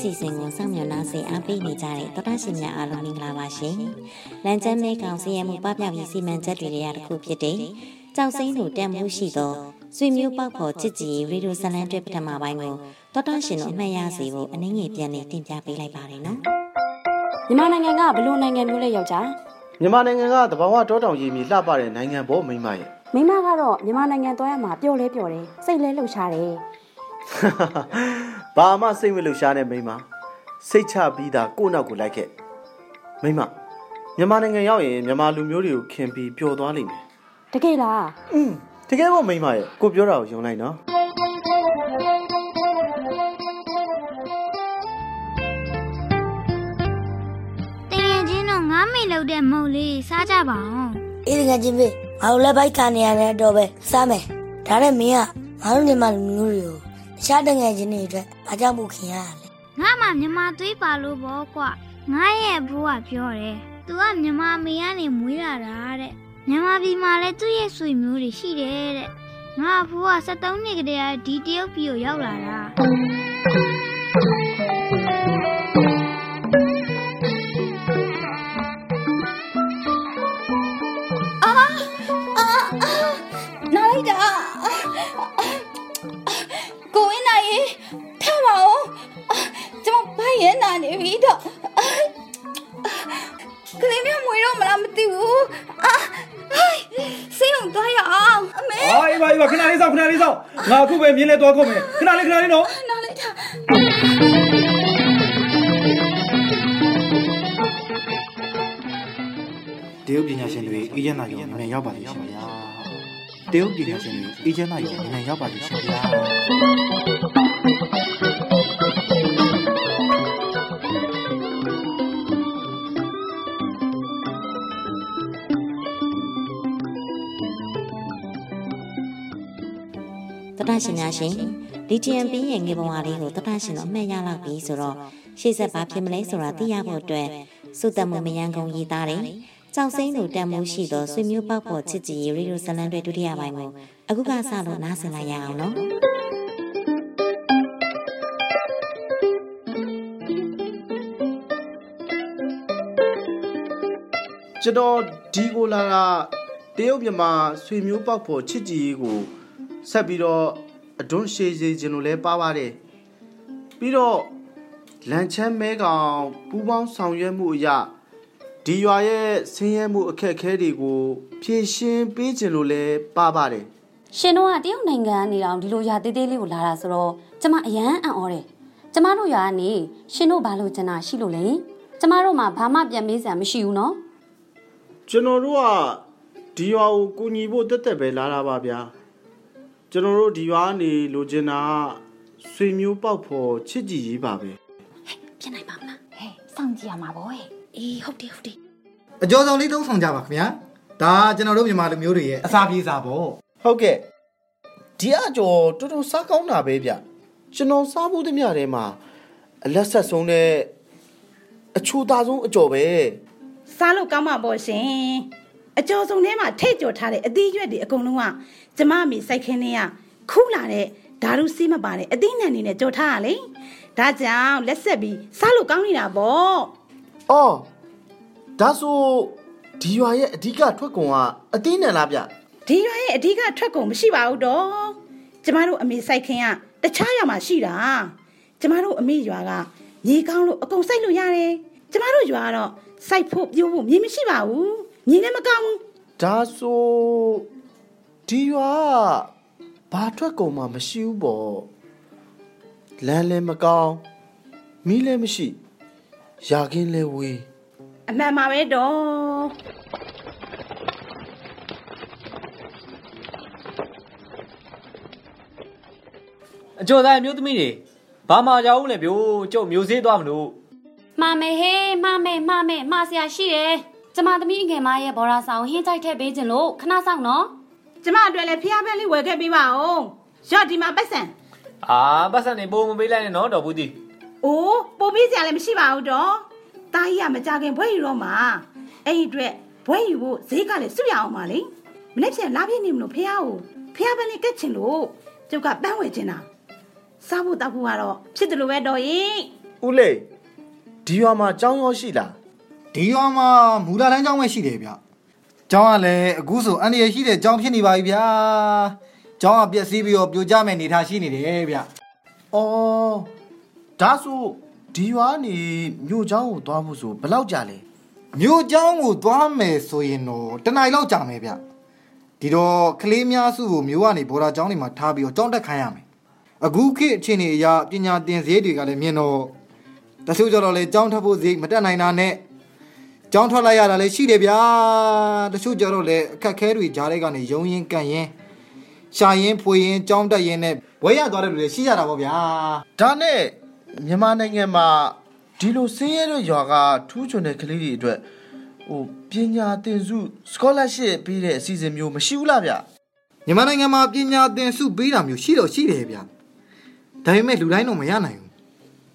ရီယိုဇလန်ဒရေးစီစဉ်ကိုစောင့်မျှော်နှားစေအားပေးနေကြတဲ့တော်တာရှင်များအားလုံးမင်္ဂလာပါရှင်။လန်ချမ်းမဲကောင်စီရဲ့မူပပျောက်ရေးစီမံချက်တွေရတဲ့တစ်ခုဖြစ်တဲ့ကြောက်စိမ့်တို့တန်မှုရှိသောဆွေမျိုးပေါက်ဖော်ချစ်ကြည်ရီယိုဇလန်ဒရေးပထမပိုင်းကိုတော်တာရှင်တို့အမှတ်ရစေဖို့အနည်းငယ်ပြန်လည်တင်ပြပေးလိုက်ပါတယ်နော်။မြန်မာနိုင်ငံကဘလို့နိုင်ငံမျိုးလဲယောက်ျား။မြန်မာနိုင်ငံကတဘာဝတောတောင်ရည်မြေလှပတဲ့နိုင်ငံပေါ်မိမရဲ့မိမကတော့မြန်မာနိုင်ငံသွားရမှာပျော်လဲပျော်တယ်စိတ်လဲလှုပ်ရှားတယ် ဘာမှစိတ်မလှုပ်ရှားတဲ့မိမစိတ်ချပြီးသားကိုယ့်နောက်ကိုလိုက်ခဲ့မိမမြန်မာနိုင်ငံရောက်ရင်မြန်မာလူမျိုးတွေကိုခင်ပြီးပျော်သွားလိမ့်မယ်တကယ်လားอืมတကယ်ပေါ့မိမရဲ့ကိုပြောတာကိုယုံလိုက်နော်တကယ်ချင်းတော့ငားမိလောက်တဲ့မုတ်လေးစားကြပါအောင်အေးတကယ်ချင်းပဲငါတို့လည်းဘိုက်ခံနေရတဲ့တော့ပဲစားမယ်ဒါနဲ့မင်းကငါတို့ညီမလူမျိုးတွေကို တခြားတငယ်ချင်းတွေအတွက်ဘာကြောင့်မခင်ရလဲငါမှမြမသွေးပါလို့ဘောကွာငါရဲ့ဘိုးကပြောတယ်သူကမြမမေကနေမွေးလာတာတဲ့မြမပြည်မှာလည်းသူ့ရဲ့ဆွေမျိုးတွေရှိတယ်တဲ့ငါဘိုးက73နှစ်ကတည်းကဒီတရုတ်ပြည်ကိုရောက်လာတာ င့်ငါအခုပဲမြင်းလဲသွားခုတ်မယ်ခဏလေးခဏလေးနော်နားလိုက်တာတရုတ်ပညာရှင်တွေအေဂျင့်နာရောမြန်ရောက်ပါလိမ့်ရှင်ဗျာတရုတ်ပညာရှင်တွေအေဂျင့်နာရောမြန်ရောက်ပါလိမ့်ရှင်ဗျာ ရှင်များရှင်ဒီ TMP ရဲ့ငေဘဝလေးကိုတတရှင်တော့အမှတ်ရလောက်ပြီဆိုတော့ရှေ့ဆက်ဘာဖြစ်မလဲဆိုတာသိရဖို့အတွက်စုတမှုမယံကုန်ရေးသားတယ်ကြောက်စိမ့်တို့တန်မိုးရှိသောဆွေမျိုးပေါက်ဖို့ချစ်ကြည်ရီရိုဇလန်တွေဒုတိယပိုင်းကိုအခုကစလို့နားဆင်လိုက်ရအောင်နော်ကျွန်တော်ဒီကိုလာတာတရုတ်မြန်မာဆွေမျိုးပေါက်ဖို့ချစ်ကြည်ကိုဆက်ပြီးတော့ အတွန်းရှည်စေခြင်းလို့လဲပါပါတယ်ပြီးတော့လန်ချမ်းမဲကောင်ပူပေါင်းဆောင်ရွက်မှုအရာဒီရွာရဲ့ဆင်းရဲမှုအခက်အခဲတွေကိုဖြေရှင်းပေးခြင်းလို့လဲပါပါတယ်ရှင်တို့ကတရုတ်နိုင်ငံကနေတော့ဒီလိုရာသေးသေးလေးကိုလာတာဆိုတော့ကျမအရန်အံ့ဩတယ်ကျမတို့ရွာကနေရှင်တို့ဘာလို့ကျင်တာရှိလို့လဲကျမတို့မှဘာမှပြန်မေးစရာမရှိဘူးနော်ကျွန်တော်တို့ကဒီရွာကိုကူညီဖို့တက်တက်ပဲလာတာပါဗျာ ကျွန်တော်တို့ဒီရွာနေလိုချင်တာဆွေမျိုးပေါက်ဖို့ချစ်ကြည်ရေးပါပဲဖြစ်နိုင်ပါမလားဟဲ့စောင့်ကြည့်ရမှာပေါ့ဟဲ့အေးဟုတ်တယ်ဟုတ်တယ်အကျော်ဆောင်လေးသုံးဆောင်ကြပါခင်ဗျာဒါကျွန်တော်တို့မြန်မာလူမျိုးတွေရဲ့အစာပြေးစာပေါ့ဟုတ်ကဲ့ဒီအကျော်တော်တော်စားကောင်းတာပဲဗျကျွန်တော်စားဖို့တမျှထဲမှာအလက်ဆက်ဆုံးတဲ့အချိုသားဆုံးအကျော်ပဲစားလို့ကောင်းမှာပေါ့ရှင်အကျော်စုံထဲမှာထိတ်ကြော်ထားတဲ့အသီးရွက်တွေအကုန်လုံးက ကျမအမေစိုက်ခင်းနေရခူးလာတဲ့ဓာရုစီးမပါတဲ့အသီးနှံနေနဲ့ကြော်ထားရလေဒါကြောင့်လက်ဆက်ပြီးစားလို့ကောင်းနေတာပေါ့အော်ဒါဆိုဒီရွာရဲ့အဓိကထွက်ကုန်ကအသီးနှံလားဗျဒီရွာရဲ့အဓိကထွက်ကုန်မရှိပါဘူးတော့ကျမတို့အမေစိုက်ခင်းကတခြားရွာမှာရှိတာကျမတို့အမေရွာကမြေကောင်းလို့အကုန်စိုက်လို့ရတယ်ကျမတို့ရွာကတော့စိုက်ဖို့ပြိုးဖို့မြေမရှိပါဘူးမြေလည်းမကောင်းဘူးဒါဆို ဒီရွာဘာထွက်ကုန်မှမရှိဘူးပေါ့လမ်းလည်းမကောင်းမီးလည်းမရှိရာခင်းလည်းဝေးအမှန်ပါပဲတော့အကျော်သားမျိုးသမီးတွေဘာမှကြောက်ဦးလဲဗျို့ကျုပ်မျိုးစေးသွားမလို့မှားမယ်ဟေးမှားမယ်မှားမယ်မှားစရာရှိတယ်ကျမသမီးငယ်မရဲ့ဘော်ရာဆောင်ဟင်းကြိုက်ထည့်ပေးခြင်းလို့ခဏဆောင်နော် ကျမအတွက်လည်းဖျားပန်းလေးဝယ်ခဲ့ပေးပါဦးရော့ဒီမှာပတ်စံအာပတ်စံနေပိုးမပေးလိုက်နဲ့နော်တော်ဘူးတီအိုးပိုးပေးစရာလည်းမရှိပါဘူးတော့တားကြီးကမကြခင်ဘွဲယူတော့မှာအဲ့ဒီအတွက်ဘွဲယူဖို့ဈေးကလည်းစွရအောင်ပါလေမနေ့ပြန်လာပြည့်နေမလို့ဖះကိုဖះပန်းလေးကက်ချင်လို့ကျုပ်ကပန်းဝယ်ချင်တာစားဖို့တောက်ဖို့ကတော့ဖြစ်တယ်လို့ပဲတော်ရင်ဦးလေးဒီရွာမှာကြောင်းရောရှိလားဒီရွာမှာမူလာတန်းကျောင်းပဲရှိတယ်ဗျ ကျောင်းကလည်းအခုဆိုအန္တရာယ်ရှိတဲ့ကျောင်းဖြစ်နေပါပြီဗျာကျောင်းကပျက်စီးပြီးတော့ပြိုကျမဲ့နေထားရှိနေတယ်ဗျအော်ဒါဆိုဒီရွာနေမြို့ကျောင်းကိုသွားဖို့ဆိုဘယ်လောက်ကြာလဲမြို့ကျောင်းကိုသွားမယ်ဆိုရင်တော့တနင်္လာလောက်ကြာမယ်ဗျဒီတော့ကလေးများစုကိုမြို့ကနေဘော်ဒါကျောင်းတွေမှာထားပြီးတော့ကြောင်းတက်ခိုင်းရမယ်အခုခေတ်အချိန်တွေအရပညာသင်စရိတ်တွေကလည်းမြင်တော့တချို့ကြတော့လေကြောင်းထပ်ဖို့စရိတ်မတက်နိုင်တာနဲ့ ကျောင်းထွက်လိုက်ရတာလည်းရှိတယ်ဗျာတချို့ကြတော့လေအခက်ခဲတွေကြားထဲကနေယုံရင်ကန်ရင်ရှာရင်ဖွေရင်ကျောင်းတက်ရင်နဲ့ဘွဲရသွားတဲ့လူတွေရှိကြတာပေါ့ဗျာဒါနဲ့မြန်မာနိုင်ငံမှာဒီလိုဆင်းရဲတဲ့ရွာကထူးချွန်တဲ့ကလေးတွေအတွက်ဟိုပညာသင်စု scholarship ပေးတဲ့အစီအစဉ်မျိုးမရှိဘူးလားဗျမြန်မာနိုင်ငံမှာပညာသင်စုပေးတာမျိုးရှိတော့ရှိတယ်ဗျဒါပေမဲ့လူတိုင်းတော့မရနိုင်ဘူး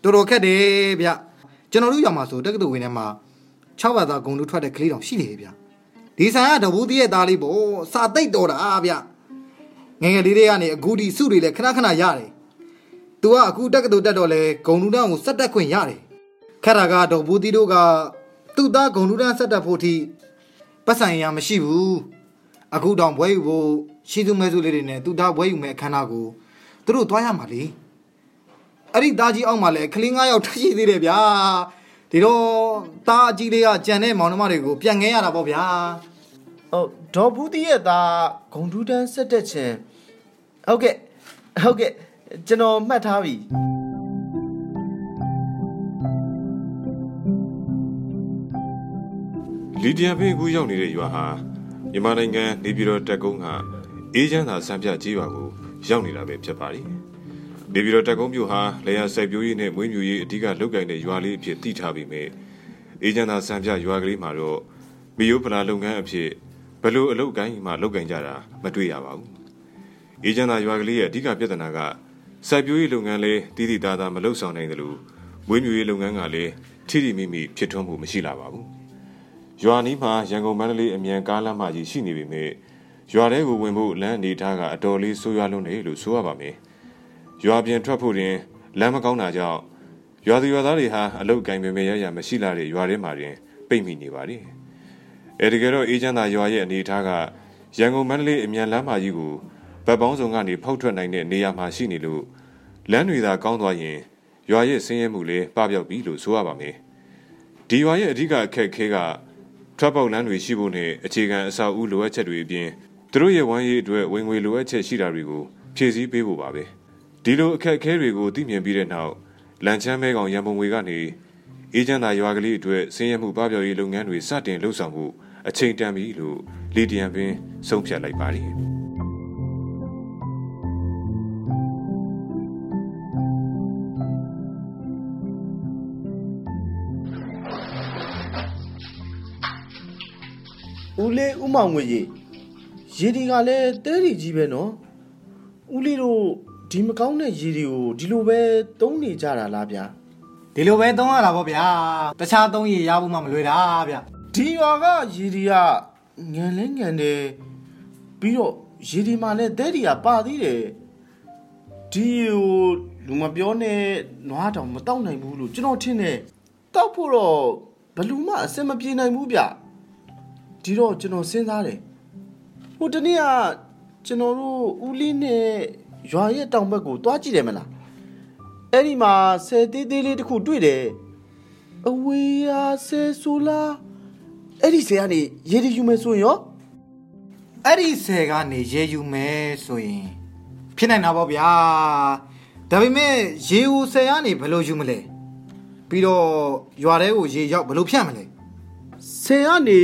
တော်တော်ခက်တယ်ဗျကျွန်တော်တို့ရွာမှာဆိုတက္ကသိုလ်ဝင်ထဲမှာ 6ဘာသာဂုံတို့ထွက်တဲ့ကလေးတောင်ရှိတယ်ဗျဒီဆန်ကတဘူးတည်းရဲ့သားလေးပေါ့စာသိပ်တော်တာဗျငယ်ငယ်လေးတွေကနေအခုဒီစုတွေလည်းခဏခဏရတယ်သူကအခုတက္ကသိုလ်တက်တော့လဲဂုံလူတန်းကိုစက်တက်ခွင့်ရတယ်ခက်တာကတော့ဘူးတီတို့ကသူ့သားဂုံလူတန်းစက်တက်ဖို့အထိပတ်ဆိုင်ရမရှိဘူးအခုတောင်ဘွဲယူဖို့ရှိသူမဲစုလေးတွေနဲ့သူသားဘွဲယူမဲ့အခမ်းအနားကိုသူတို့သွားရမှာလေအဲ့ဒီသားကြီးအောက်မှာလည်းကလေး9ယောက်ထပ်ရှိသေးတယ်ဗျာ ဒီတော့သားအကြီးလေးကကြံတဲ့မောင်နှမတွေကိုပြန်ငဲရတာပေါ့ဗျာဟုတ်ဒေါ်ဘူးတီရဲ့သားဂုံထူးတန်းဆက်တက်ခြင်းဟုတ်ကဲ့ဟုတ်ကဲ့ကျွန်တော်မှတ်ထားပြီလီဒီယာဖေးကူရောက်နေတဲ့ရွာဟာမြန်မာနိုင်ငံနေပြည်တော်တက်ကုန်းကအေးချမ်းသာစံပြကြီးရွာကိုရောက်နေတာပဲဖြစ်ပါတယ်။ နေပြည်တော်တက်ကုန်းမြို့ဟာလေယာစိုက်ပျိုးရေးနဲ့မွေးမြူရေးအဓိကလုပ်ကိုင်တဲ့ရွာလေးအဖြစ်သိထားပေမဲ့အေးချမ်းသာစံပြရွာကလေးမှာတော့မိယိုးဖလာလုပ်ငန်းအဖြစ်ဘယ်လိုအလုပ်ကိုင်းမှလုပ်ကိုင်ကြတာမတွေ့ရပါဘူး။အေးချမ်းသာရွာကလေးရဲ့အဓိကပြဿနာကစိုက်ပျိုးရေးလုပ်ငန်းလေးတည်တည်သားသားမလုပ်ဆောင်နိုင်တယ်လို့မွေးမြူရေးလုပ်ငန်းကလည်းထိထိမိမိဖြစ်ထွန်းမှုမရှိလာပါဘူး။ရွာနီးမှာရန်ကုန်မန္တလေးအမြန်ကားလမ်းမကြီးရှိနေပေမဲ့ရွာထဲကိုဝင်ဖို့လမ်းအနေထားကအတော်လေးဆိုးရွားလွန်းတယ်လို့ဆိုရပါမယ်။ ရွာပြင်ထွက်ဖို့တင်လမ်းမကောင်းတာကြောင့်ရွာသူရွာသားတွေဟာအလုတ်ကင်ပေမဲ့ရရမရှိလာတဲ့ရွာထဲမှာတင်ပိတ်မိနေပါတယ်။အဲဒီကတော့အေးချမ်းသာရွာရဲ့အနေထားကရန်ကုန်မန္တလေးအမြန်လမ်းမကြီးကိုဗတ်ပေါင်းစုံကနေဖောက်ထွက်နိုင်တဲ့နေရာမှာရှိနေလို့လမ်းတွေသာကောင်းသွားရင်ရွာရဲ့ဆင်းရဲမှုလည်းပပျောက်ပြီလို့ဆိုရပါမယ်။ဒီရွာရဲ့အဓိကအခက်အခဲကထွက်ပေါက်လမ်းတွေရှိဖို့နဲ့အခြေခံအဆောက်အဦလိုအပ်ချက်တွေအပြင်သူတို့ရဲ့ဝမ်းရေးအတွက်ဝင်ငွေလိုအပ်ချက်ရှိတာတွေကိုဖြည့်ဆည်းပေးဖို့ပါပဲ ဒီလိုအခက်အခဲတွေကိုသိမြင်ပြီးတဲ့နောက်လန်ချမ်းမဲကောင်ရန်ပုံငွေကနေအေဂျင့်သာရွာကလေးအတွက်ဆင်းရဲမှုပပျောက်ရေးလုပ်ငန်းတွေစတင်လှုပ်ဆောင်မှုအချိန်တန်ပြီလို့လီဒီယန်ပင်ဆုံးဖြတ်လိုက်ပါတယ်ဦးလေးဦးမောင်ငွေကြီးရေဒီကလည်းတဲရီကြီးပဲနော်ဦးလေးတို့ ဒီမကောင်းတဲ့ရေတွေကိုဒီလိုပဲသုံးနေကြတာလားဗျာဒီလိုပဲသုံးရတာပေါ့ဗျာတခြားသုံးရရဖို့မှမလွယ်တာဗျဒီရွာကရေဒီကငန်လဲငန်တယ်ပြီးတော့ရေဒီမှာလည်းတဲရီကပါသေးတယ်ဒီဟိုလူမပြောနဲ့နွားတောင်မတောက်နိုင်ဘူးလို့ကျွန်တော်ထင်တယ်တောက်ဖို့တော့ဘယ်လူမှအစင်မပြေနိုင်ဘူးဗျဒီတော့ကျွန်တော်စဉ်းစားတယ်ဟိုတနေ့ကကျွန်တော်တို့ဦးလေးနဲ့ ရွာရဲ့တောင်ဘက်ကိုတွားကြည့်တယ်မလားအဲ့ဒီမှာဆယ်သေးသေးလေးတစ်ခုတွေ့တယ်အဝေးရဆယ်ဆိုလားအဲ့ဒီဆယ်ကနေရေဒီယူမယ်ဆိုရင်ရောအဲ့ဒီဆယ်ကနေရေယူမယ်ဆိုရင်ဖြစ်နိုင်တာပေါ့ဗျာဒါပေမဲ့ရေဦးဆယ်ကနေဘယ်လိုယူမလဲပြီးတော့ရွာထဲကိုရေရောက်ဘယ်လိုဖြတ်မလဲဆယ်ကနေ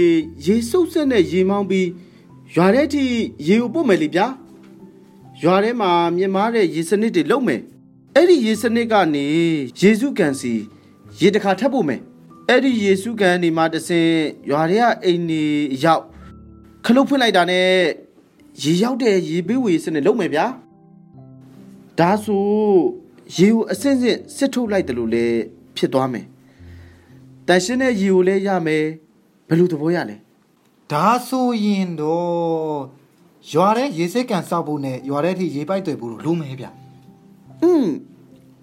ရေစုပ်ဆက်နဲ့ရေမောင်းပြီးရွာထဲထိရေကိုပို့မယ်လေဗျာ ရွာထဲမှာမြင်မာတဲ့ရေစနစ်တွေလုပ်မယ်အဲ့ဒီရေစနစ်ကနေယေစုကန်စီရေတစ်ခါထပ်ပို့မယ်အဲ့ဒီယေစုကန်နေမှာတဆင်ရွာထဲကအိမ်နေရောက်ခလုတ်ဖွင့်လိုက်တာနဲ့ရေရောက်တဲ့ရေပေးဝေစနစ်လုပ်မယ်ဗျာဒါဆိုရေကိုအစင်းစင်းစစ်ထုတ်လိုက်တယ်လို့လည်းဖြစ်သွားမယ်တန်ရှင်းတဲ့ရေကိုလည်းရမယ်ဘယ်လိုသဘောရလဲဒါဆိုရင်တော့ ရွာထဲရေစစ်ကန်စောက်ဖို့နဲ့ရွာထဲထိရေပိုက်တွေဖို့လို့လိုမယ်ဗျอืม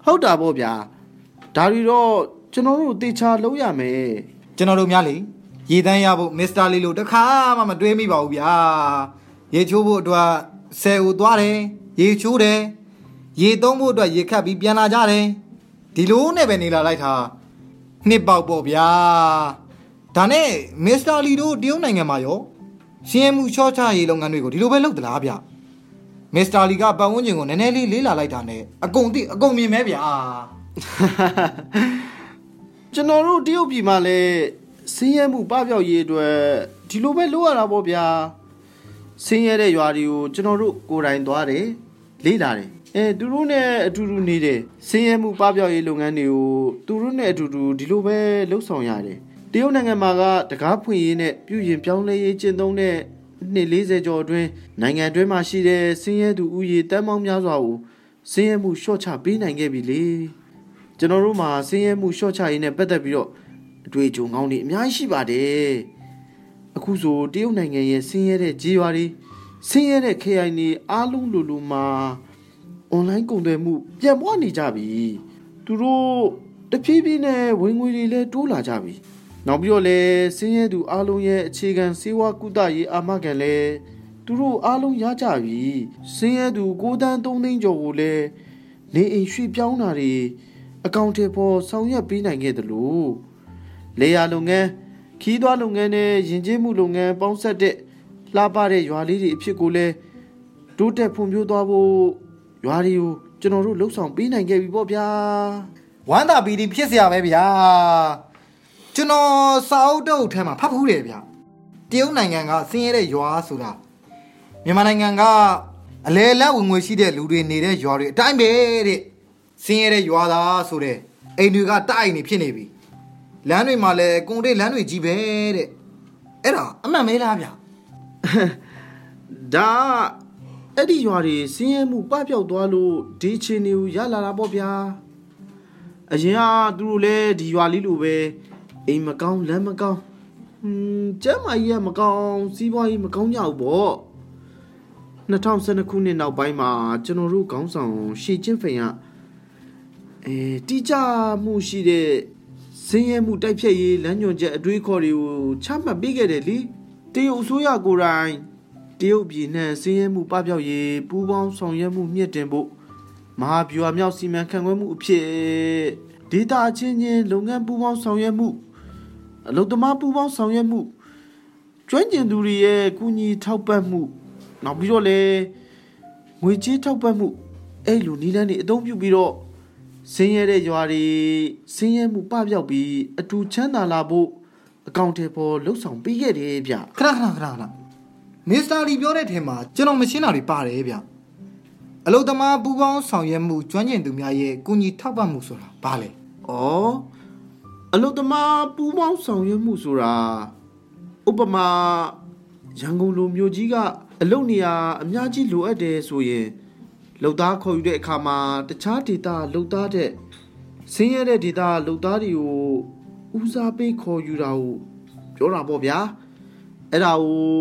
ဟုတ်တာပေါ့ဗျာဒါတွေတော့ကျွန်တော်တို့တေချာလုံးရမယ်ကျွန်တော်တို့များလေရေတန်းရဖို့မစ္စတာလီလိုတစ်ခါမှမတွေးမိပါဘူးဗျာရေချိုးဖို့အတွက်ဆယ်ဦးသွားတယ်ရေချိုးတယ်ရေသုံးဖို့အတွက်ရေခတ်ပြီးပြန်လာကြတယ်ဒီလိုနဲ့ပဲနေလာလိုက်တာနှစ်ပေါက်ပေါ့ဗျာဒါနဲ့မစ္စတာလီတို့တရုတ်နိုင်ငံမှာရော စီယမ်မှုချော့ချရေးလုပ်ငန်းတွေကိုဒီလိုပဲလုပ်သလားဗျမစ္စတာလီကပတ်ဝန်းကျင်ကိုနည်းနည်းလေးလေးလာလိုက်တာနဲ့အကုန်တိအကုန်မြင်မဲဗျာကျွန်တော်တို့တရုတ်ပြည်မှာလည်းဆင်းရဲမှုပပျောက်ရေးအတွက်ဒီလိုပဲလုပ်ရတာပေါ့ဗျာဆင်းရဲတဲ့ရွာတွေကိုကျွန်တော်တို့ကိုယ်တိုင်သွားတယ်လေးလာတယ်အဲသူတို့နဲ့အတူတူနေတယ်ဆင်းရဲမှုပပျောက်ရေးလုပ်ငန်းတွေကိုသူတို့နဲ့အတူတူဒီလိုပဲလှုပ်ဆောင်ရတယ် တရုတ်နိုင်ငံမှာကတကားဖွင့်ရေးနဲ့ပြုရင်ပြောင်းလဲရေးကျင့်သုံးတဲ့နှစ်40ကျော်အတွင်းနိုင်ငံအတွင်းမှာရှိတဲ့ဆင်းရဲသူဥယေတန်းပေါင်းများစွာကိုဆင်းရဲမှုလျှော့ချပေးနိုင်ခဲ့ပြီလေကျွန်တော်တို့မှာဆင်းရဲမှုရှော့ချရေးနဲ့ပတ်သက်ပြီးတော့အတွေ့အကြုံကောင်းတွေအများကြီးရှိပါတယ်အခုဆိုတရုတ်နိုင်ငံရဲ့ဆင်းရဲတဲ့ကြေးရွာတွေဆင်းရဲတဲ့ခရိုင်တွေအားလုံးလိုလိုမှာအွန်လိုင်းကုန်သွယ်မှုပြန့်ပွားနေကြပြီသူတို့တဖြည်းဖြည်းနဲ့ဝင်ငွေတွေလည်းတိုးလာကြပြီ နောက်ပြီးတော့လဲဆင်းရဲသူအားလုံးရဲ့အခြေခံစေဝါကုသရေးအာမခံလဲသူတို့အားလုံးရကြပြီဆင်းရဲသူကိုတန်း၃သိန်းကျော်ကိုလဲနေအိမ်ရွှေ့ပြောင်းတာတွေအကောင့်တွေပေါ်ဆောင်ရွက်ပေးနိုင်ခဲ့တယ်လို့လေယာလုပ်ငန်းခီးသွွားလုပ်ငန်းနဲ့ယဉ်ကျေးမှုလုပ်ငန်းပေါင်းဆက်တဲ့လှပတဲ့ရွာလေးတွေအဖြစ်ကိုလဲတိုးတက်ဖွံ့ဖြိုးသွားဖို့ရွာတွေကိုကျွန်တော်တို့လှုပ်ဆောင်ပေးနိုင်ခဲ့ပြီပေါ့ဗျာဝမ်းသာပီတိဖြစ်စရာပဲဗျာ ကျွန်တော်စာအုပ်တုပ်ထဲမှာဖတ်ဖူးတယ်ဗျာတရုတ်နိုင်ငံကဆင်းရဲတဲ့ရွာဆိုတာမြန်မာနိုင်ငံကအလဲလက်ဝင်ငွေရှိတဲ့လူတွေနေတဲ့ရွာတွေအတိုင်းပဲတဲ့ဆင်းရဲတဲ့ရွာသားဆိုတဲ့အိမ်တွေကတိုက်နေဖြစ်နေပြီလမ်းတွေမှာလည်းကုန်တဲ့လမ်းတွေကြီးပဲတဲ့အဲ့ဒါအမှန်မဲလားဗျာဒါအဲ့ဒီရွာတွေဆင်းရဲမှုပပျောက်သွားလို့ဒီအချင်းတွေကိုရလာတာပေါ့ဗျာအရင်ကသူတို့လည်းဒီရွာလေးလိုပဲ အိမ်မကောင်းလမ်းမကောင်းဟွန်းကျမ်းမာကြီးကမကောင်းစီးပွားရေးမကောင်းကြဘူးပေါ့2012ခုနှစ်နောက်ပိုင်းမှာကျွန်တော်တို့ခေါင်းဆောင်ရှေချင်းဖိန်ကအဲတိကျမှုရှိတဲ့ဆင်းရဲမှုတိုက်ဖြတ်ရေးလမ်းညွှန်ချက်အတွေးခေါ်တွေကိုချမှတ်ပေးခဲ့တယ်လေတရုတ်အစိုးရကိုယ်တိုင်တရုတ်ပြည်နဲ့ဆင်းရဲမှုပပျောက်ရေးပူးပေါင်းဆောင်ရွက်မှုမြင့်တင်ဖို့မဟာဗျူဟာမြောက်စီမံခန့်ခွဲမှုအဖြစ်ဒေတာအချင်းချင်းလုပ်ငန်းပူးပေါင်းဆောင်ရွက်မှု အလုပ်သမားပူးပေါင်းဆောင်ရွက်မှုကျွမ်းကျင်သူတွေရဲ့ကူညီထောက်ပံ့မှုနောက်ပြီးတော့လည်းငွေကြေးထောက်ပံ့မှုအဲ့လိုနီးလန်းတွေအသုံးပြုပြီးတော့ဆင်းရဲတဲ့ရွာတွေဆင်းရဲမှုပပျောက်ပြီးအတူချမ်းသာလာဖို့အကောင့်တွေပေါ်လှုပ်ဆောင်ပေးခဲ့တယ်ဗျခဏခဏခဏခဏမစ္စတာလီပြောတဲ့ထဲမှာကျွန်တော်မရှင်းတာတွေပါတယ်ဗျအလုသမားပူပေါင်းဆောင်ရွက်မှုကျွမ်းကျင်သူများရဲ့ကုညီထောက်ပံ့မှုဆိုတာဘာလဲ။ဩ အလုသမားပူးပေါင်းဆောင်ရွက်မှုဆိုတာဥပမာရန်ကုန်လိုမြို့ကြီးကအလုနေရာအများကြီးလိုအပ်တယ်ဆိုရင်လုံသားခေါ်ယူတဲ့အခါမှာတခြားဒေတာလုံသားတဲ့ဆင်းရဲတဲ့ဒေတာလုံသားတွေကိုဦးစားပေးခေါ်ယူတာကိုပြောတာပေါ့ဗျာ။အဲ့ဒါကို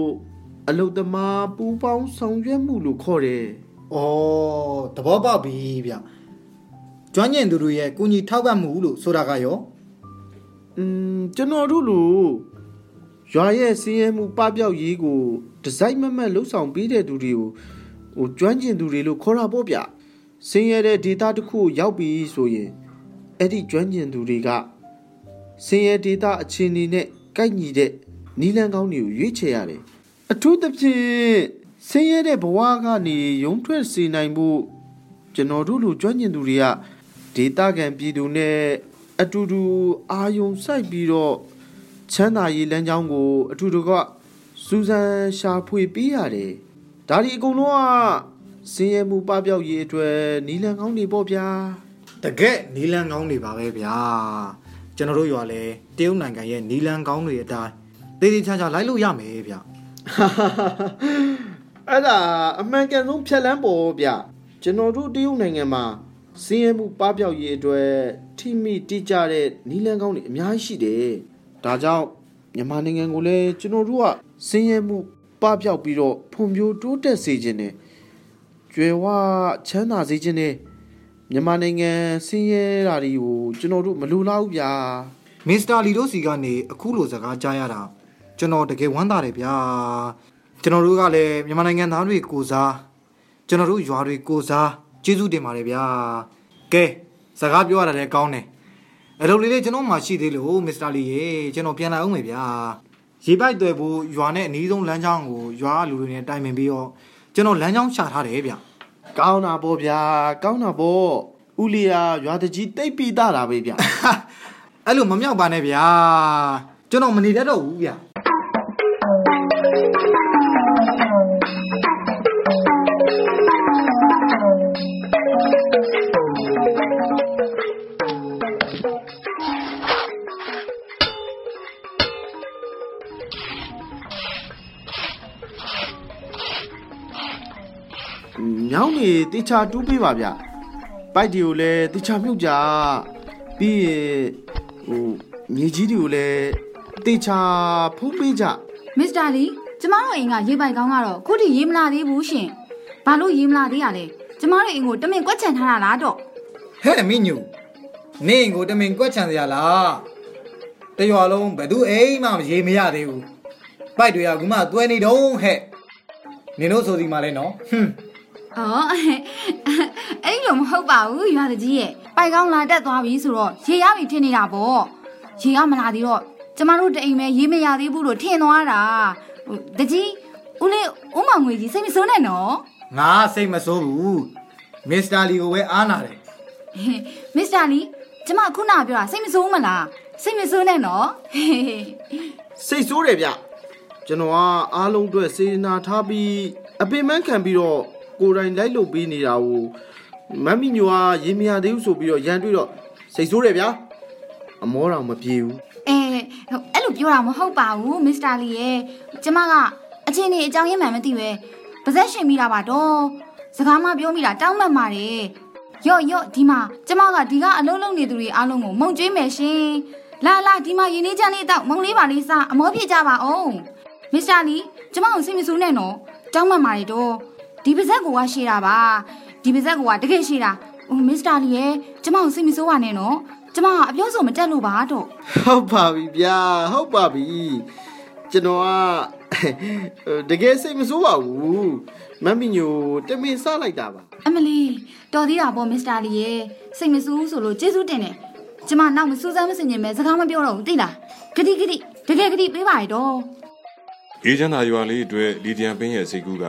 အလုသမားပူးပေါင်းဆောင်ရွက်မှုလို့ခေါ်တယ်။အော်သဘောပေါက်ပြီဗျကျွမ်းကျင်သူတွေရဲ့ကုညီထောက်ပံ့မှုလို့ဆိုတာကရော။ อืมကျွန်တော်တို့လိုရွာရဲ့စင်းရဲမှုပပျောက်ရေးကိုဒီဇိုင်းမမတ်လှုပ်ဆောင်ပေးတဲ့သူတွေကိုဟိုကျွမ်းကျင်သူတွေလို့ခေါ်တာပေါ့ဗျ။စင်းရဲတဲ့ data တစ်ခုကိုရောက်ပြီဆိုရင်အဲ့ဒီကျွမ်းကျင်သူတွေကစင်းရဲ data အခြေအနေနဲ့ကိုက်ညီတဲ့နီလန်းကောင်းတွေကိုရွေးချယ်ရတယ်။အထူးသဖြင့်စင်းရဲတဲ့ဘဝကနေရုံထွက်စေနိုင်ဖို့ကျွန်တော်တို့လိုကျွမ်းကျင်သူတွေကဒေတာကန်ပြည်သူနဲ့ အတူတူအာယုံစိုက်ပြီးတော့ချမ်းသာရေးလမ်းကြောင်းကိုအတူတူကစူးစမ်းရှာဖွေပေးရတယ်။ဒါဒီအကုန်လုံးကစင်းရဲမှုပပျောက်ရေးအတွက်နီလန်ကောင်းနေပေါ့ဗျာတကက်နီလန်ကောင်းတွေပါပဲဗျာကျွန်တော်တို့ရွာလဲတရုတ်နိုင်ငံရဲ့နီလန်ကောင်းတွေအတိုင်းတေးသေးချာချာလိုက်လို့ရမယ်ဗျ။အဲ့ဒါအမှန်ကန်ဆုံးဖြတ်လန်းပေါ်ဗျ။ကျွန်တော်တို့တရုတ်နိုင်ငံမှာစင်းရဲမှုပပျောက်ရေးအတွက် ထိမိတိကျတဲ့နီလန်ကောင်းတွေအများကြီးရှိတယ်။ဒါကြောင့်မြန်မာနိုင်ငံကိုလည်းကျွန်တော်တို့ကစင်းရဲမှုပပျောက်ပြီးတော့ဖွံ့ဖြိုးတိုးတက်စေခြင်းနဲ့ကျွယ်ဝချမ်းသာစေခြင်းနဲ့မြန်မာနိုင်ငံဆင်းရဲတာတွေကိုကျွန်တော်တို့မလူလားဘူးဗျာမစ္စတာလီတို့စီကနေအခုလိုစကားကြားရတာကျွန်တော်တကယ်ဝမ်းသာတယ်ဗျာကျွန်တော်တို့ကလည်းမြန်မာနိုင်ငံသားတွေကိုစားကျွန်တော်တို့ရွာတွေကိုစားကျေးဇူးတင်ပါတယ်ဗျာကဲစ ကားပြောရတာလည်းကောင်းတယ်အလုပ်လေးလေးကျွန်တော်မှရှိသေးလို့မစ္စတာလီရေကျွန်တော်ပြန်လာအောင်မယ်ဗျာရေပိုက်တွေဖို့ရွာနဲ့အနီးဆုံးလမ်းကြောင်းကိုရွာလူတွေနဲ့တိုင်ပင်ပြီးတော့ကျွန်တော်လမ်းကြောင်းရှာထားတယ်ဗျာကောင်းတာပေါ့ဗျာကောင်းတာပေါ့ဦးလီယာရွာတကြီးတိတ်ပြီးသားတာပဲဗျာအဲ့လိုမမြောက်ပါနဲ့ဗျာကျွန်တော်မနေတတ်တော့ဘူးဗျာ ညောင်းနေတေချာတူးပေးပါဗျပိုက်ဒီကိုလည်းတေချာမြုပ်ကြပြီးရင်ဟိုမြေကြီးတွေကိုလည်းတေချာဖုံးပေးကြမစ္စတာလီကျမတို့အိမ်ကရေပိုက်ကောင်းကတော့ခုထိရေးမလာသေးဘူးရှင်ဘာလို့ရေးမလာသေးရလဲကျမတို့အိမ်ကိုတမင်ကွက်ချန်ထားတာလားတော့ဟဲ့မင်းညူနေင်ကိုတမင်ကွက်ချန်စရာလားတရွာလုံးဘယ်သူအိမ်မှမရေမရသေးဘူးပိုက်တွေကကူမတွဲနေတော့ဟဲ့နင်တို့ဆိုဒီမှာလဲနော်ဟွန်း အော်အဲ့လိုမဟုတ်ပါဘူးရွာတကြီးရဲ့ပိုက်ကောင်းလာတက်သွားပြီဆိုတော့ရေရပြီထင်နေတာပေါ့ရေရမလာသေးတော့ကျမတို့တအိမ်ပဲရေးမရသေးဘူးလို့ထင်သွားတာဟိုတကြီးဦးလေးဦးမောင်ငွေကြီးစိတ်မစိုးနဲ့နော်ငါစိတ်မဆိုးဘူးမစ္စတာလီကိုပဲအားနာတယ်မစ္စတာလီကျမခုနပြောတာစိတ်မစိုးမလားစိတ်မစိုးနဲ့နော်စိတ်ဆိုးတယ်ဗျကျွန်တော်ကအားလုံးအတွက်စေနာထားပြီးအပင်ပန်းခံပြီးတော့ ကိုယ်တိုင်လိုက်လုပ်ပေးနေတာကိုမမ်မီညိုကရေမရသေးဘူးဆိုပြီးတော့ရန်တွေ့တော့စိတ်ဆိုးတယ်ဗျာအမောတော်မပြေဘူးအဲဟိုအဲ့လိုပြောတာမဟုတ်ပါဘူးမစ္စတာလီရဲ့ကျမကအချင်းနေအကြောင်းရင်းမှန်မသိပဲပါဇက်ရှင်မိတာပါတော့စကားမပြောမိတာတောင်းမှန်ပါတယ်ရော့ရော့ဒီမှာကျမကဒီကအလုံးလုံးနေသူတွေအားလုံးကိုမုံကျွေးမယ်ရှင်လာလာဒီမှာရင်းနှီးချမ်းလေးတောက်မုံလေးပါလေးစားအမောဖြစ်ကြပါအောင်မစ္စတာလီကျမကိုစိတ်မဆိုးနဲ့နော်တောင်းမှန်ပါတယ်တော့ ဒီပါဇက်ကကရှေ့တာပါဒီပါဇက်ကကတကယ်ရှေ့တာဟိုမစ္စတာလီရဲ့ကျမကိုစိတ်မဆိုးပါနဲ့နော်ကျမကအပြောဆိုမတက်လို့ပါတော့ဟုတ်ပါပြီဗျာဟုတ်ပါပြီကျွန်တော်ကတကယ်စိတ်မဆိုးပါဘူးမမ်မီညိုတမင်စလိုက်တာပါအမလီတော်သေးတာပေါ့မစ္စတာလီရဲ့စိတ်မဆိုးဆိုလို့ကျေးဇူးတင်တယ်ကျမနောက်မစူးစမ်းမစင်ကျင်ပဲစကားမပြောတော့ဘူးသိလားဂတိဂတိတကယ်ဂတိပေးပါရတော့အေးချမ်းသာရွာလေးအတွက်လီဒီယန်ပင်းရဲ့စိတ်ကူးက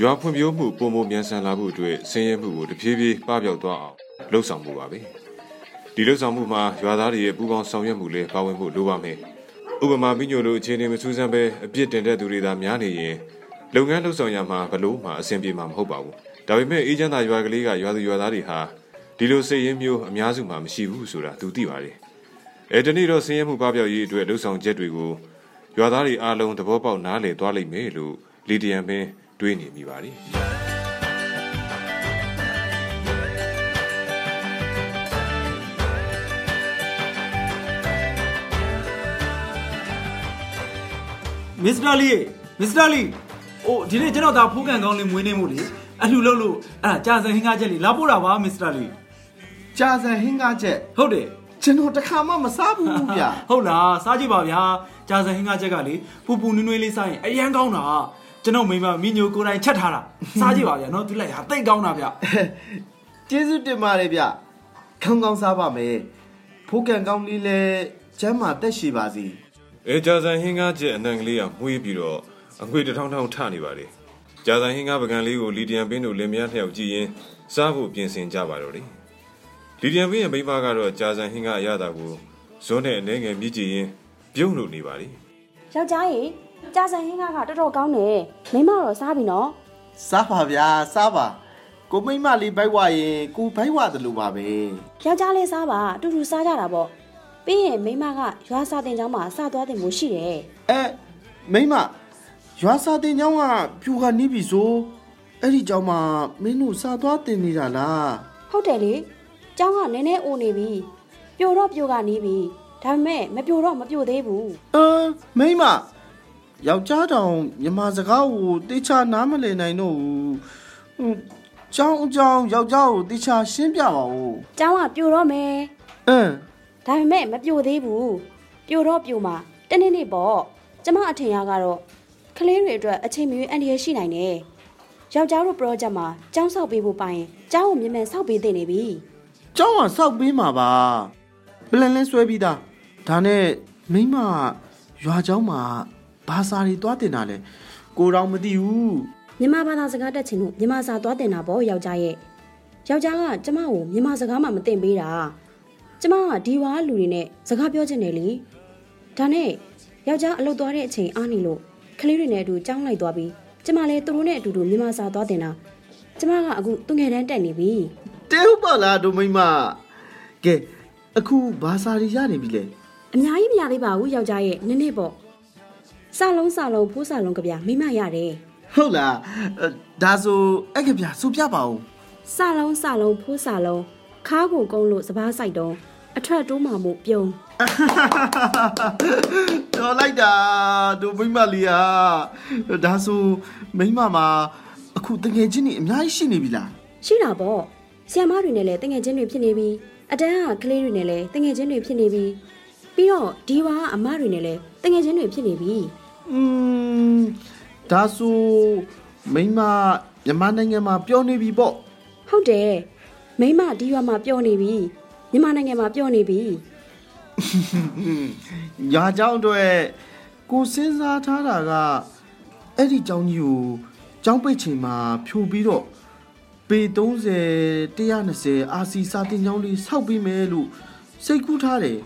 ရွာဖွံ့ဖြိုးမှုပုံမမြန်ဆန်လာဖို့အတွက်ဆင်းရဲမှုကိုတဖြည်းဖြည်းပပျောက်သွားအောင်လှုပ်ဆောင်မှုပါပဲဒီလှုပ်ဆောင်မှုမှာရွာသားတွေရဲ့ပူးပေါင်းဆောင်ရွက်မှုလည်းပါဝင်ဖို့လိုပါမယ်ဥပမာမိညိုလိုအခြေအနေမစူးစမ်းပဲအပြစ်တင်တဲ့သူတွေသာများနေရင်လုပ်ငန်းလှုပ်ဆောင်ရမှာဘလို့မှအဆင်ပြေမှာမဟုတ်ပါဘူးဒါပေမဲ့အေးချမ်းသာရွာကလေးကရွာသူရွာသားတွေဟာဒီလိုစိတ်ရင်းမျိုးအများစုမှမရှိဘူးဆိုတာသူသိပါတယ်အဲတနေ့တော့ဆင်းရဲမှုပပျောက်ရေးအတွက်လှုပ်ဆောင်ချက်တွေကိုရွာသားတွေအားလုံးသဘောပေါက်နားလည်သွားလိမ့်မယ်လို့လီဒီယန်ပင် တွေးနေမိပါတယ်မစ္စတာလီမစ္စတာလီအိုးဒီနေ့ကျွန်တော်ဒါဖိုးကန်ကောင်းလေးမွေးနေမှုလေအလှလုပ်လို့အဲ့ဒါကြာစံဟင်းကားချက်လေးလာပို့တာပါမစ္စတာလီကြာစံဟင်းကားချက်ဟုတ်တယ်ကျွန်တော်တခါမှမစားဘူးဗျာဟုတ်လားစားကြည့်ပါဗျာကြာစံဟင်းကားချက်ကလေပူပူနွေးနွေးလေးစားရင်အရန်ကောင်းတာ ကျွန်တော်မိမမီညိုကိုယ်တိုင်ချက်ထားတာစားကြည့်ပါဗျာနော်သူလိုက်ဟာတိတ်ကောင်းတာဗျကျေးဇူးတင်ပါတယ်ဗျခေါင်းကောင်းစားပါမယ်ဖိုးကန်ကောင်းလေးလဲကျမ်းမာတက်ရှိပါစီအဲကြာစံဟင်းကားချက်အနံကလေးကမှုေးပြီးတော့အငွေတစ်ထောင်ထောင်ထနေပါလေကြာစံဟင်းကားပကံလေးကိုလီဒီယန်ပင်တို့လင်မယားနှစ်ယောက်ကြည့်ရင်စားဖို့ပြင်ဆင်ကြပါတော့လေလီဒီယန်ပင်ရဲ့မိန်းမကတော့ကြာစံဟင်းကားအရသာကိုဇွန်းနဲ့အနေငယ်မြည်ကြည့်ရင်ပြုံးလို့နေပါလေယောက်ျားရေ ကြာစံဟင်းကားကတော်တော်ကောင်းတယ်မိမတော့စားပြီနော်စားပါဗျာစားပါကိုမိမ့်မလေးဘိုက်ဝရင်ကိုဘိုက်ဝတယ်လို့ပါပဲယောက်ျားလေးစားပါအတူတူစားကြတာပေါ့ပြီးရင်မိမကရွာစာတင်ကျောင်းမှာစသွားတင်ဖို့ရှိတယ်အဲမိမ့်မရွာစာတင်ကျောင်းကဖြူခါနီးပြီဆိုအဲ့ဒီကျောင်းမှာမင်းတို့စာသွားတင်နေတာလားဟုတ်တယ်လေကျောင်းကနည်းနည်းအိုနေပြီပြိုတော့ပြိုကနေပြီဒါပေမဲ့မပြိုတော့မပြိုသေးဘူးအမ်မိမ့်မ ယောက်ျားတောင်မြမစကားကိုတေချာနားမလည်နိုင်တော့ဘူးဟိုကျောင်းအကြောင်းယောက်ျားကိုတိချာရှင်းပြပါဦးကျောင်းကပြိုတော့မယ်အင်းဒါပေမဲ့မပြိုသေးဘူးပြိုတော့ပြိုမှာတနေ့နေ့ပေါ့ကျမအထင်ရကတော့ကလေးတွေအတွက်အချိန်မီအန္တရာယ်ရှိနိုင်တယ်ယောက်ျားတို့ project မှာကျောင်းဆောက်ပေးဖို့ပိုင်ရင်ကျောင်းကိုမြင်မြန်ဆောက်ပေးသင့်နေပြီကျောင်းကစောက်ပေးမှာပါပလန်လဲဆွဲပြီးသားဒါနဲ့မိမရွာကျောင်းမှာ ဘာစာတွေတွားတင်တာလဲကိုတော့မသိဘူးမြန်မာဘာသာစကားတက်ချင်လို့မြန်မာစာသွားတင်တာပေါ့ယောက်ျားရဲ့ယောက်ျားကကျမကိုမြန်မာစကားမှမတင်ပေးတာကျမကဒီဝါလူတွေနဲ့စကားပြောချင်တယ်လေဒါနဲ့ယောက်ျားအလုပ်သွားတဲ့အချိန်အားနေလို့ကလေးတွေနဲ့အတူကြောင်းလိုက်သွားပြီးကျမလည်းသူတို့နဲ့အတူတူမြန်မာစာသွားတင်တာကျမကအခုသူငယ်တန်းတက်နေပြီတဲဟုတ်ပါလားဒိုမိမကဲအခုဘာစာတွေရနေပြီလဲအများကြီးမရသေးပါဘူးယောက်ျားရဲ့နည်းနည်းပေါ့ စလုံးစလုံးဖိုးစလုံးကဗျာမိမရတယ်ဟုတ်လားအဲ့ဒါဆိုအဲ့ကပြဆိုပြပါဦးစလုံးစလုံးဖိုးစလုံးခါးကိုကုန်းလို့စပားဆိုင်တုံးအထက်တိုးမှမှုပြုံးတော်လိုက်တာဒိုမိမလေးဟာဒါဆိုမိမမှာအခုတကယ်ချင်းနေအများကြီးရှိနေပြီလားရှိတာပေါ့ဆီယမတွေနဲ့လည်းတငယ်ချင်းတွေဖြစ်နေပြီအတန်းကကလေးတွေနဲ့လည်းတငယ်ချင်းတွေဖြစ်နေပြီပြီးတော့ဒီဝါကအမတွေနဲ့လည်းတငယ်ချင်းတွေဖြစ်နေပြီ อืมဒါဆိုမိမမြန်မာနိုင်ငံမှာပြောနေပြီပေါ့ ဟုတ်တယ်မိမဒီဝါမှာပြောနေပြီမြန်မာနိုင်ငံမှာပြောနေပြီ ညာเจ้าအတွက်ကိုစဉ်းစားထားတာကအဲ့ဒီเจ้าကြီးကိုเจ้าပိတ်ချိန်မှာဖြိုပြီးတော့ပေ30 120 RC စာတင်ကျောင်းလေးစောက်ပြီးမယ်လို့စိတ်ကူးထားတယ်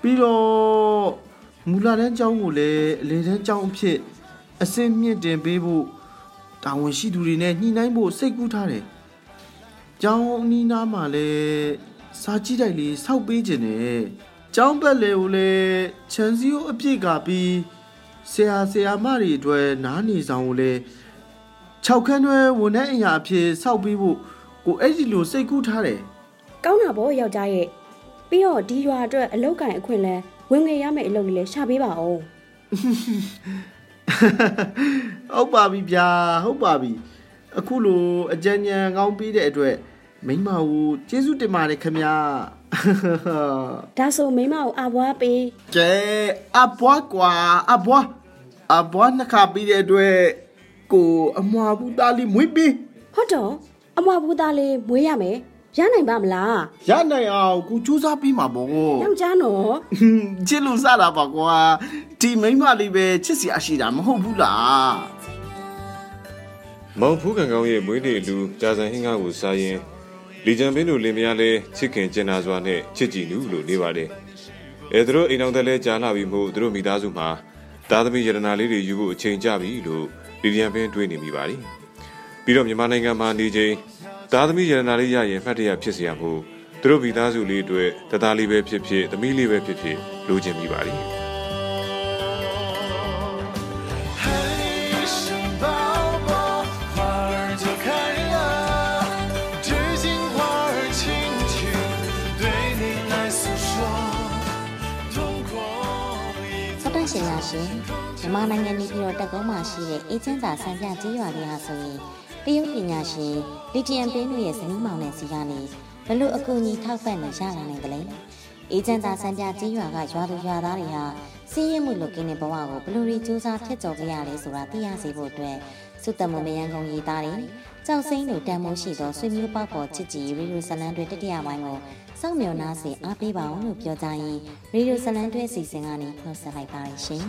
ပြီးတော့ မူလာတန်းကျောင်းကိုလည်းအလေတန်းကျောင်းအဖြစ်အစင်းမြင့်တင်ပေးဖို့တာဝန်ရှိသူတွေနဲ့ညှိနှိုင်းဖို့စိတ်ကူးထားတယ်ကျောင်းအနီးနားမှာလည်းစာကြည့်တိုက်လေးစောက်ပေးခြင်းနဲ့ကျောင်းဘက်လေကိုလည်းခြံစည်းရိုးအပြည့်ကပြီးဆရာဆရာမတွေအတွက်နားနေဆောင်ကိုလည်း6ခန်းတွဲဝန်ထမ်းအင်အားအဖြစ်စောက်ပေးဖို့ကိုအဲ့ဒီလိုစိတ်ကူးထားတယ်ကောင်းတာပေါ့ယောက်ျားရဲ့ပြီးတော့ဒီရွာအတွက်အလောက်ကန်အခွင့်လဲ ဝင်ငွေရမယ့်အလုပ်လေးလည်းရှာပေးပါအောင်ဟုတ်ပါပြီဗျာဟုတ်ပါပြီအခုလိုအကြံဉာဏ်ကောင်းပြီးတဲ့အတွက်မိမကိုကျေးဇူးတင်ပါတယ်ခင်ဗျာဒါဆိုမိမကိုအဘွားပေးကဲအဘွားကွာအဘွားအဘွားနှစ်ခါပြီးတဲ့အတွက်ကိုအမွာဘူးသားလေးမွေးပြီးဟုတ်တော့အမွားဘူးသားလေးမွေးရမယ် ရနိုင်ပါမလားရနိုင်အောင်ကိုစူးစမ်းပြီးမှာပေါ့ယောက်ျားနော်ချစ်လို့စတာပါကွာဒီမိမလေးပဲချစ်စရာရှိတာမဟုတ်ဘူးလားမောင်ဖူးကံကောင်းရဲ့မွေးနေ့အလူကြာစံဟင်းကားကိုစားရင်လီဂျန်ပင်းတို့လင်မယားလဲချစ်ခင်ကျင်နာစွာနဲ့ချစ်ကြည်နူးလို့နေပါတယ်။အဲသူတို့အိမ်အောင်တဲ့လဲကြားလာပြီးမို့သူတို့မိသားစုမှာသားသမီးယရနာလေးတွေယူဖို့အချိန်ကြပြီလို့လီဂျန်ပင်းတွေးနေမိပါတယ်။ပြီးတော့မြန်မာနိုင်ငံမှာနေချိန် သားသမီးရတနာလေးရရင်မှတ်တရဖြစ်စေရမှုသူတို့မိသားစုလေးအတွက်တသားလေးပဲဖြစ်ဖြစ်သမီးလေးပဲဖြစ်ဖြစ်လိုချင်မိပါလိမ့်ရှင်ရရှင်မြန်မာနိုင်ငံနေပြည်တော်တက်ကုန်းမှာရှိတဲ့အေဂျင့်စာဆံပြကြေးရွာလေးဟာဆိုရင် တရုတ်ပညာရှင်လီတီယမ်ပင်းတို့ရဲ့ဇနီးမောင်နဲ့စီကနေဘလို့အကူအညီထောက်ပံ့နေရလာနိုင်တယ်လေအေးချမ်းသာစံပြကျေးရွာကရွာသူရွာသားတွေဟာစီးရဲမှုလုပ်ကင်းတဲ့ဘဝကိုဘလို့ရီစူးစမ်းဖြတ်ကျော်ခဲ့ရလဲဆိုတာသိရစေဖို့အတွက်စုတမမယံကုံရေးသားတယ်ကြောက်စိမ့်တို့တန်မိုးရှိသောဆွေမျိုးပေါက်ပေါ်ချစ်ကြည်ရီရိုဇလန်တွေတတိယပိုင်းကိုစောင့်မျှော်နာစေအားပေးပါအောင်လို့ပြောကြရင်ရီရိုဇလန်တွေအစီအစဉ်ကနေနှုတ်ဆက်လိုက်ပါရရှင်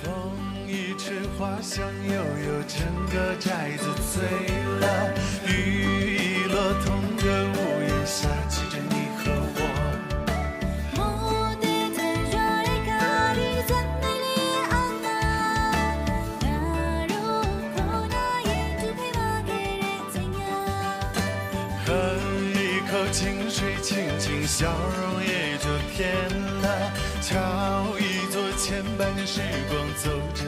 风一池花香悠悠，整个寨子醉了。雨一落，同个屋檐下，记着你和我。喝一口清水，清清笑容也就甜了。瞧一座千百年时光，走着